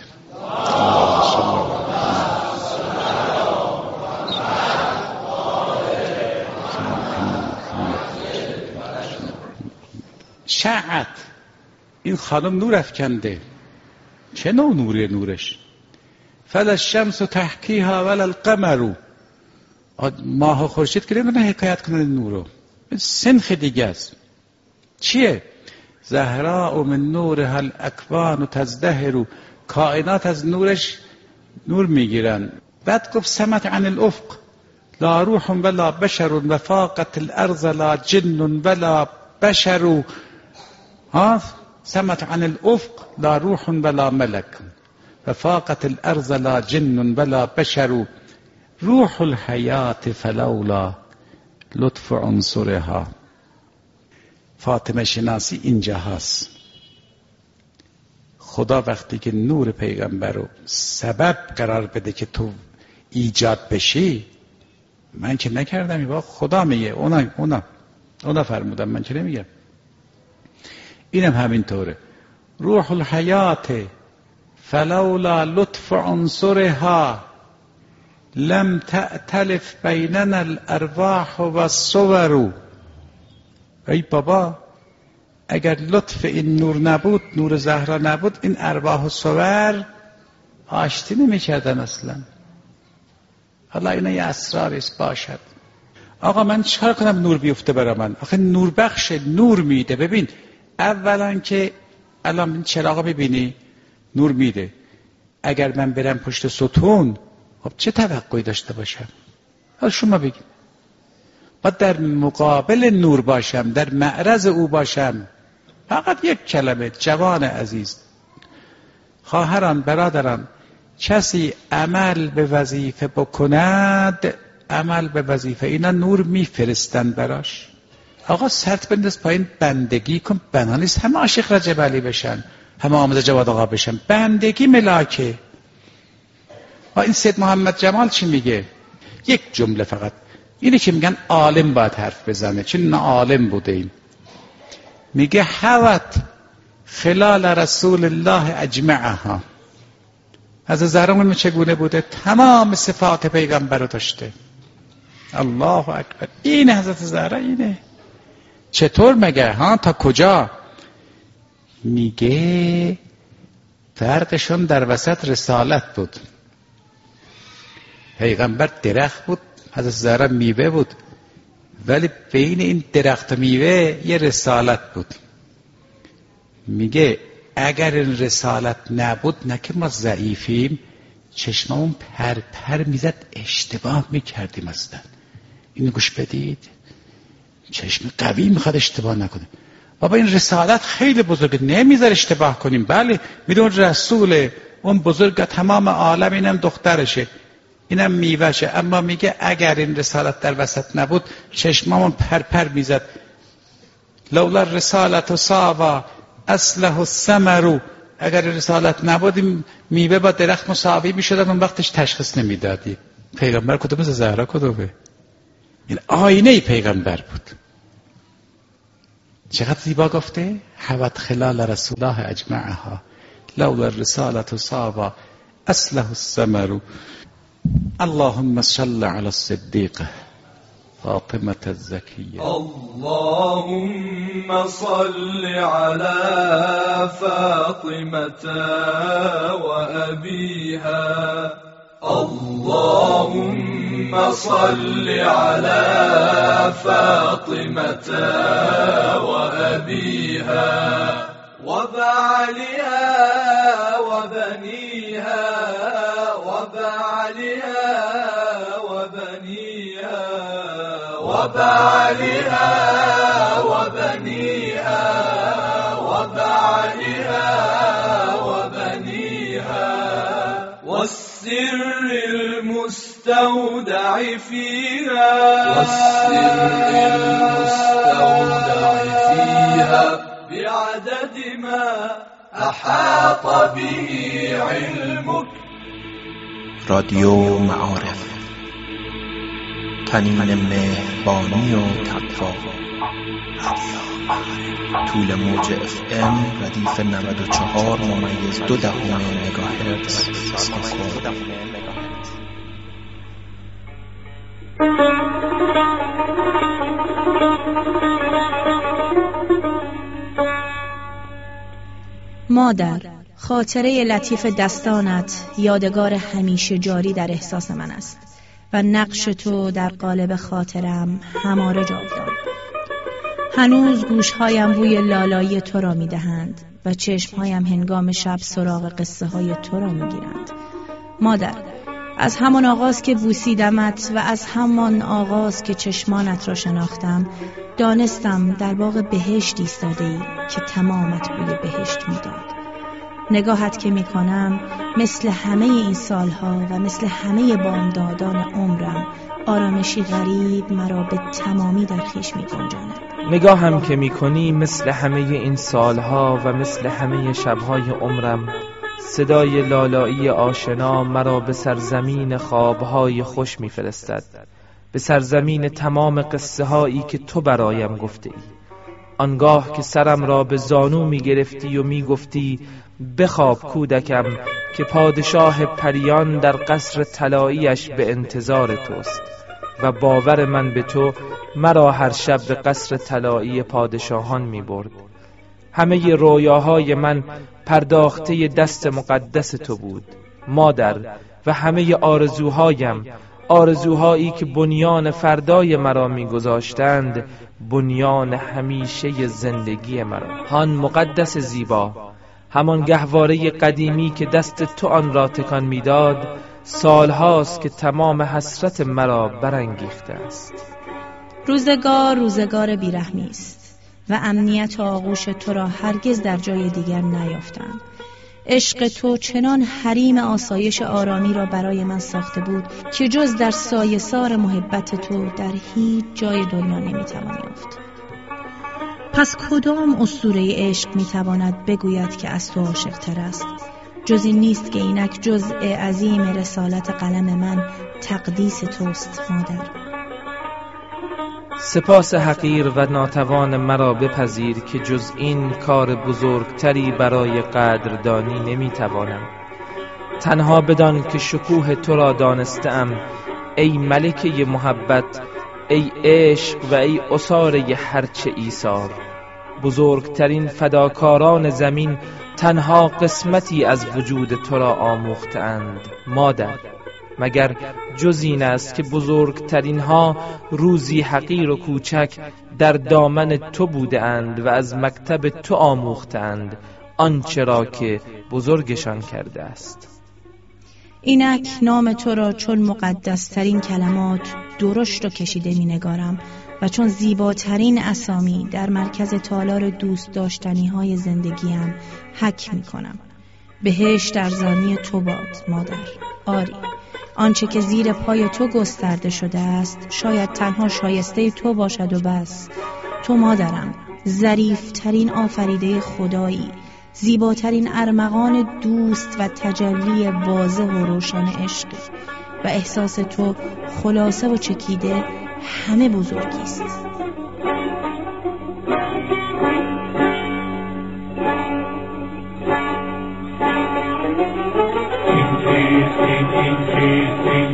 شعت این خانم نور افکنده. چه نوع نوری نورش؟ فلا الشمس تحکیها ولا القمر. ماه و خورشید که نمی‌دونه حکایت کنه نورو. سنخ دیگه است. چیه؟ زهراء من نورها الاکوان و تزدهر. کائنات از نورش نور می‌گیرن. بعد گفت سمت عن الافق. لا روح ولا بشر و فاقت الارض لا جن ولا بشر. ها سمت عن الأفق لا روح ولا ملك. وفاقت الأرض لا جن ولا بشر. روح الحیات فلولا لطف عنصرها. فاطمة شناسی اینجا هست خدا وقتی که نور پیغمبر رو سبب قرار بده که تو ایجاد بشی من که نکردم. با خدا میگه اونا اونا اونا فرمودم من که نمیگم. اینم همینطوره. روح الحیات فلولا لطف عنصرها لم تأتلف بیننا الارواح و الصور ای بابا اگر لطف این نور نبود نور زهرا نبود این ارواح و صور آشتی نمی‌کردن اصلا. حالا اینا یه اسراریست باشد. آقا من چکار کنم نور بیفته برا من؟ آخه نور بخش نور میده. ببین اولا که الان این چراغ ببینی نور میده. اگر من برم پشت ستون خب چه توقعی داشته باشم؟ حالا شما بگید. باید در مقابل نور باشم در معرض او باشم. فقط یک کلمه جوان عزیز. خواهران برادران کسی عمل به وظیفه بکند عمل به وظیفه. اینا نور میفرستن براش. آقا سرت بنداز پایین بندگی کن. بنا نیست. همه عاشق رجب علی بشن. همه آموزه جواد آقا بشن. بندگی ملاکه. و این سید محمد جمال چی میگه؟ یک جمله فقط. اینه که میگن عالم باید حرف بزنه. چون عالم بوده ایم. میگه حوت خلال رسول الله اجمعها. از زهرا چگونه بوده؟ تمام صفات پیغمبر رو داشته. الله اکبر. این حضرت زهرا اینه. چطور مگه ها تا کجا؟ میگه فرقشون در وسط رسالت بود. پیغمبر درخت بود حضرت زهرا میوه بود. ولی بین این درخت و میوه یه رسالت بود. میگه اگر این رسالت نبود نه که ما ضعیفیم پر پر می‌زد اشتباه می‌کردیم اصلا. اینو گوش بدید. چشم قوی می‌خواد اشتباه نکنه. بابا این رسالت خیلی بزرگه. نمیذار اشتباه کنیم. بله میدون رسول اون بزرگ تمام عالم اینم دخترشه. اینم میوشه اما میگه اگر این رسالت در وسط نبود چشمامون پرپر می‌زد. لولا رسالت و ساوا اصله و سمرو اگر رسالت نبود میوه با درخت مساوی می‌شد اون وقتش تشخیص نمی‌دادی. پیغمبر کدوم زهرا کدومه؟ این آینه پیغمبر بود. چقدر زیبا گفته؟ حوت خلال رسول الله اجمعها. لولا الرسالة صابا. اصله السمر اللهم صل على الصديقة فاطمة الزكية. اللهم صل على فاطمة وأبيها. اللهم صل على فاطمة وأبيها وبعلها وبنيها وبعلها وبنيها وبعلها وبنيها وبعلها وبنيها والسر المستودع فيها. والسر المستودع فيها بعد بعدد ما أحاط به علمك. رادیو معارف. تنین مهربانی و تقوا. طول موج اف ام ردیف 94 ممیز دو دهم مگاهرتز استکهلم مادر خاطره لطیف دستانت یادگار همیشه جاری در احساس من است و نقش تو در قالب خاطرم هماره جاودان هنوز گوشهایم بوی لالایی تو را می‌دهند و چشمهایم هنگام شب سراغ قصه های تو را می‌گیرند. مادر از همان آغاز که بوسیدمت و از همان آغاز که چشمانت را شناختم دانستم در باغ بهشت ایستاده ای که تمامت بوی بهشت می‌داد. نگاهت که می‌کنم مثل همه این سالها و مثل همه بامدادان عمرم آرامشی غریب مرا به تمامی در خیش می نگاه هم که می‌کنی مثل همه این سالها و مثل همه شبهای عمرم صدای لالایی آشنا مرا به سرزمین خوابهای خوش میفرستد. به سرزمین تمام قصه هایی که تو برایم گفته ای آنگاه که سرم را به زانو می گرفتی و می گفتی بخواب کودکم که پادشاه پریان در قصر طلاییش به انتظار توست و باور من به تو مرا هر شب به قصر طلایی پادشاهان می برد همه رویاهای من پرداخته دست مقدس تو بود مادر و همه آرزوهایم آرزوهایی که بنیان فردای مرا میگذاشتند بنیان همیشه زندگی مرا. هان مقدس زیبا همان گهواره قدیمی که دست تو آن را تکان می‌داد سالهاست که تمام حسرت مرا برانگیخته است. روزگار روزگار بیرحمی است. و امنیت آغوش تو را هرگز در جای دیگر نیافتم. عشق تو چنان حریم آسایش آرامی را برای من ساخته بود که جز در سایه سار محبت تو در هیچ جای دنیا نمی‌توان یافت. پس کدام اسطوره عشق می‌تواند بگوید که از تو عاشقتر است؟ جز این نیست که اینک جزء عظیم رسالت قلم من تقدیس توست مادر. سپاس حقیر و ناتوان مرا بپذیر که جز این کار بزرگتری برای قدردانی نمی‌توانم. تنها بدان که شکوه تو را دانستم ای ملکه محبت ای عشق و ای اصاره هرچه ایثار. بزرگترین فداکاران زمین تنها قسمتی از وجود تو را آموختند مادر مگر جز این است که بزرگترین ها روزی حقیر و کوچک در دامن تو بودند و از مکتب تو آموختند آنچه را که بزرگشان کرده است. اینک نام تو را چون مقدسترین کلمات درشت و کشیده می نگارم و چون زیباترین اسامی در مرکز تالار دوست داشتنی های زندگیم حک می کنم بهش در زانی تو باد مادر. آری. آنچه که زیر پای تو گسترده شده است شاید تنها شایسته تو باشد و بس. تو مادرم ظریفترین آفریده خدایی زیباترین ارمغان دوست و تجلی واضح و روشن عشق و احساس تو خلاصه و چکیده همه بزرگی است.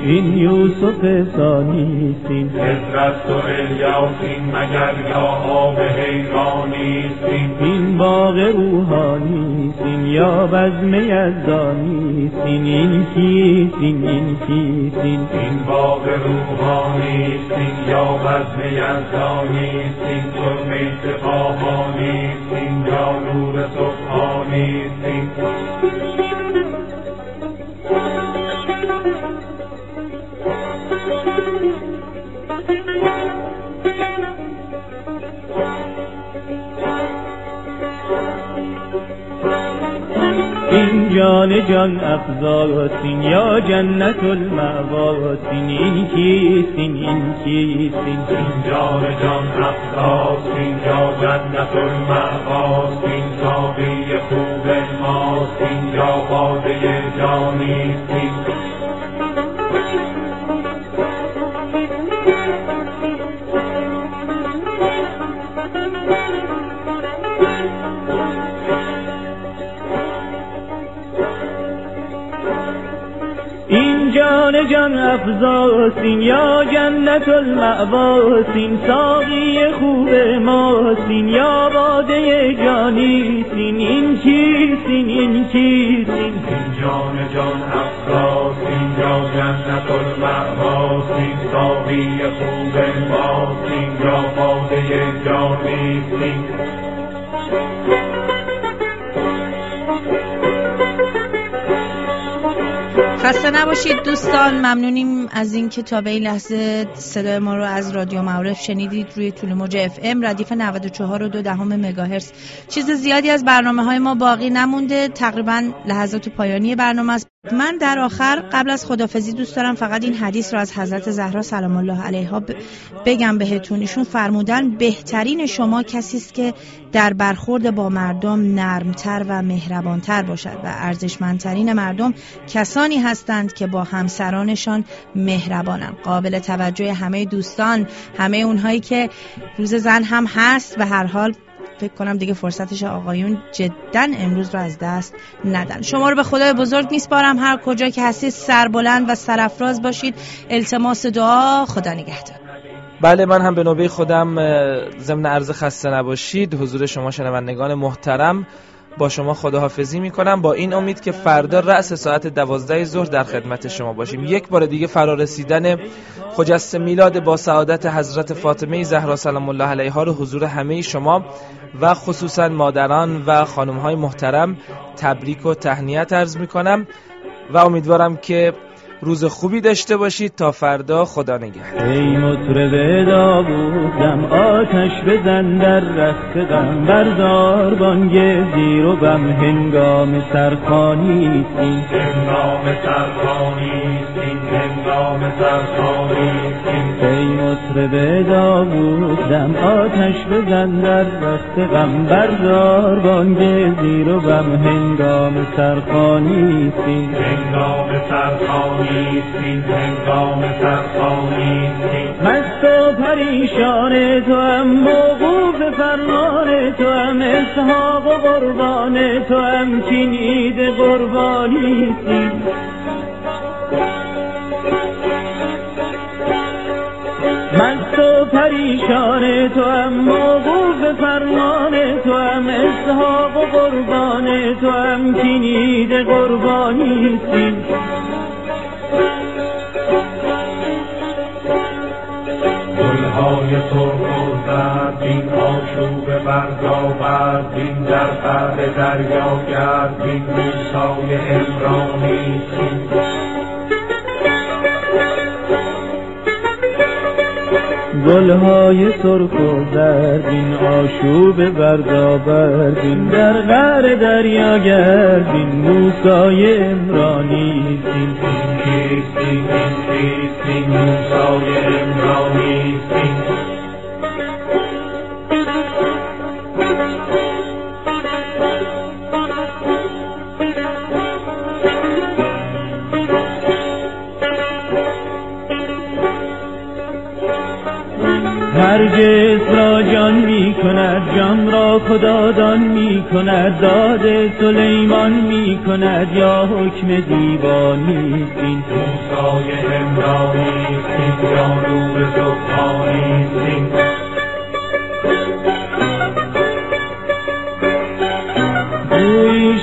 این یوسف ثانیستین حضرت و الیاسین مگر یا آب حیرانیستین این باغ روحانیستین یا بزم یزدانیستین این کیستین این کیستین این باغ روحانیستین یا بزم یزدانیستین تو میت خواهانیستین یا نور سبحانیستین جان جان افزاسین یا جنت المعواسین این کیسین این کیسین این جان جان افزاسین یا جنت المعواسین ساقی خوب ماستین یا باده جانیستین جان افزاسین یا جنت المعواسین ساقی خوب ماسین یا باده جانیسین این چیسین این چیسین این جان جان افزاسین یا جنت المعواسین ساقی خوب ماستین یا باده جانیستین خسته نباشید دوستان. ممنونیم از اینکه تا به این لحظه صدای ما رو از رادیو معارف شنیدید روی طول موج اف ام ردیف 94 و دو دهم مگاهرتز. چیز زیادی از برنامه های ما باقی نمونده. تقریبا لحظات پایانی برنامه است. من در آخر قبل از خدافزی دوست دارم فقط این حدیث رو از حضرت زهرا سلام الله علیها بگم بهتون. ایشون فرمودن بهترین شما کسی است که در برخورد با مردم نرمتر و مهربانتر باشد و ارزشمندترین مردم کسانی هستند که با همسرانشان مهربانند. قابل توجه همه دوستان همه اونهایی که روز زن هم هست و هر حال فکر کنم دیگه فرصتش آقایون جدا امروز رو از دست ندن. شما رو به خدای بزرگ میسپارم هر کجا که هستید سربلند و سرافراز باشید. التماس دعا. خدا نگهدار. بله من هم به نوبه خودم ضمن عرض خسته نباشید حضور شما شنوندگان محترم با شما خداحافظی می کنم با این امید که فردا رأس ساعت دوازده ظهر در خدمت شما باشیم. یک بار دیگه فرارسیدن خجست میلاد با سعادت حضرت فاطمه زهرا سلام الله علیها رو حضور همه شما و خصوصا مادران و خانم های محترم تبریک و تهنیت عرض می کنم و امیدوارم که روز خوبی داشته باشید تا فردا خدا نگهدار. ای مطرب داوودم آتش بزن در رخت غم بردار بانگ زیر و بم هنگام سرخانی این هنگام سرخانی این هنگام سرخانی ای مطرب داوودم آتش بزن در رخت غم بردار بانگ زیر و بم هنگام سرخانی این هنگام سرخانی این هنگام سرخانی مست و پریشان تو هم موقوف فرمان تو هم اسحاق و قربان تو هم کینید قربانی مست و پریشان تو هم موقوف فرمان تو هم اسحاق و قربان تو هم کینید قربانی گلهای سرخ و زرد این آشوب برگاورد این در قعر دریا گرد این موسای عمرانی. گلهای سرخ و زردین آشوب بردابردین در غر دریا گردین موسای امرانی این این کیستین موسای امرانی هرگز را جان می کند جان را خدادان می کند داد سلیمان می کند. یا حکم دیوانی این. موسای امرانی این یا نور سبحانی این.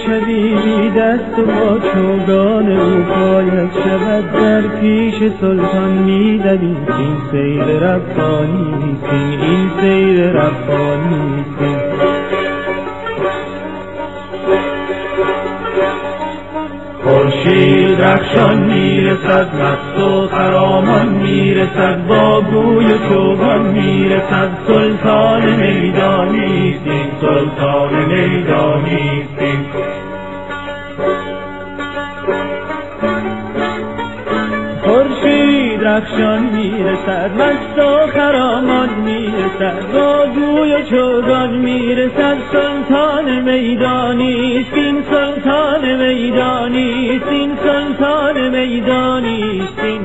شبیهی دست با چوگان او پایت شود در پیش سلطان میدوید این سیر ربانی این این سیر ربانی خورشید رخشان می‌رسد مست و خرامان می‌رسد با گوی چوگان می‌رسد. سلطان میدانی این سلطان میدانی این درخشان می‌رسد مست و خرامان می‌رسد با گوی و چوگان می‌رسد. سلطان میدانی این سلطان میدانی این سلطان میدانی این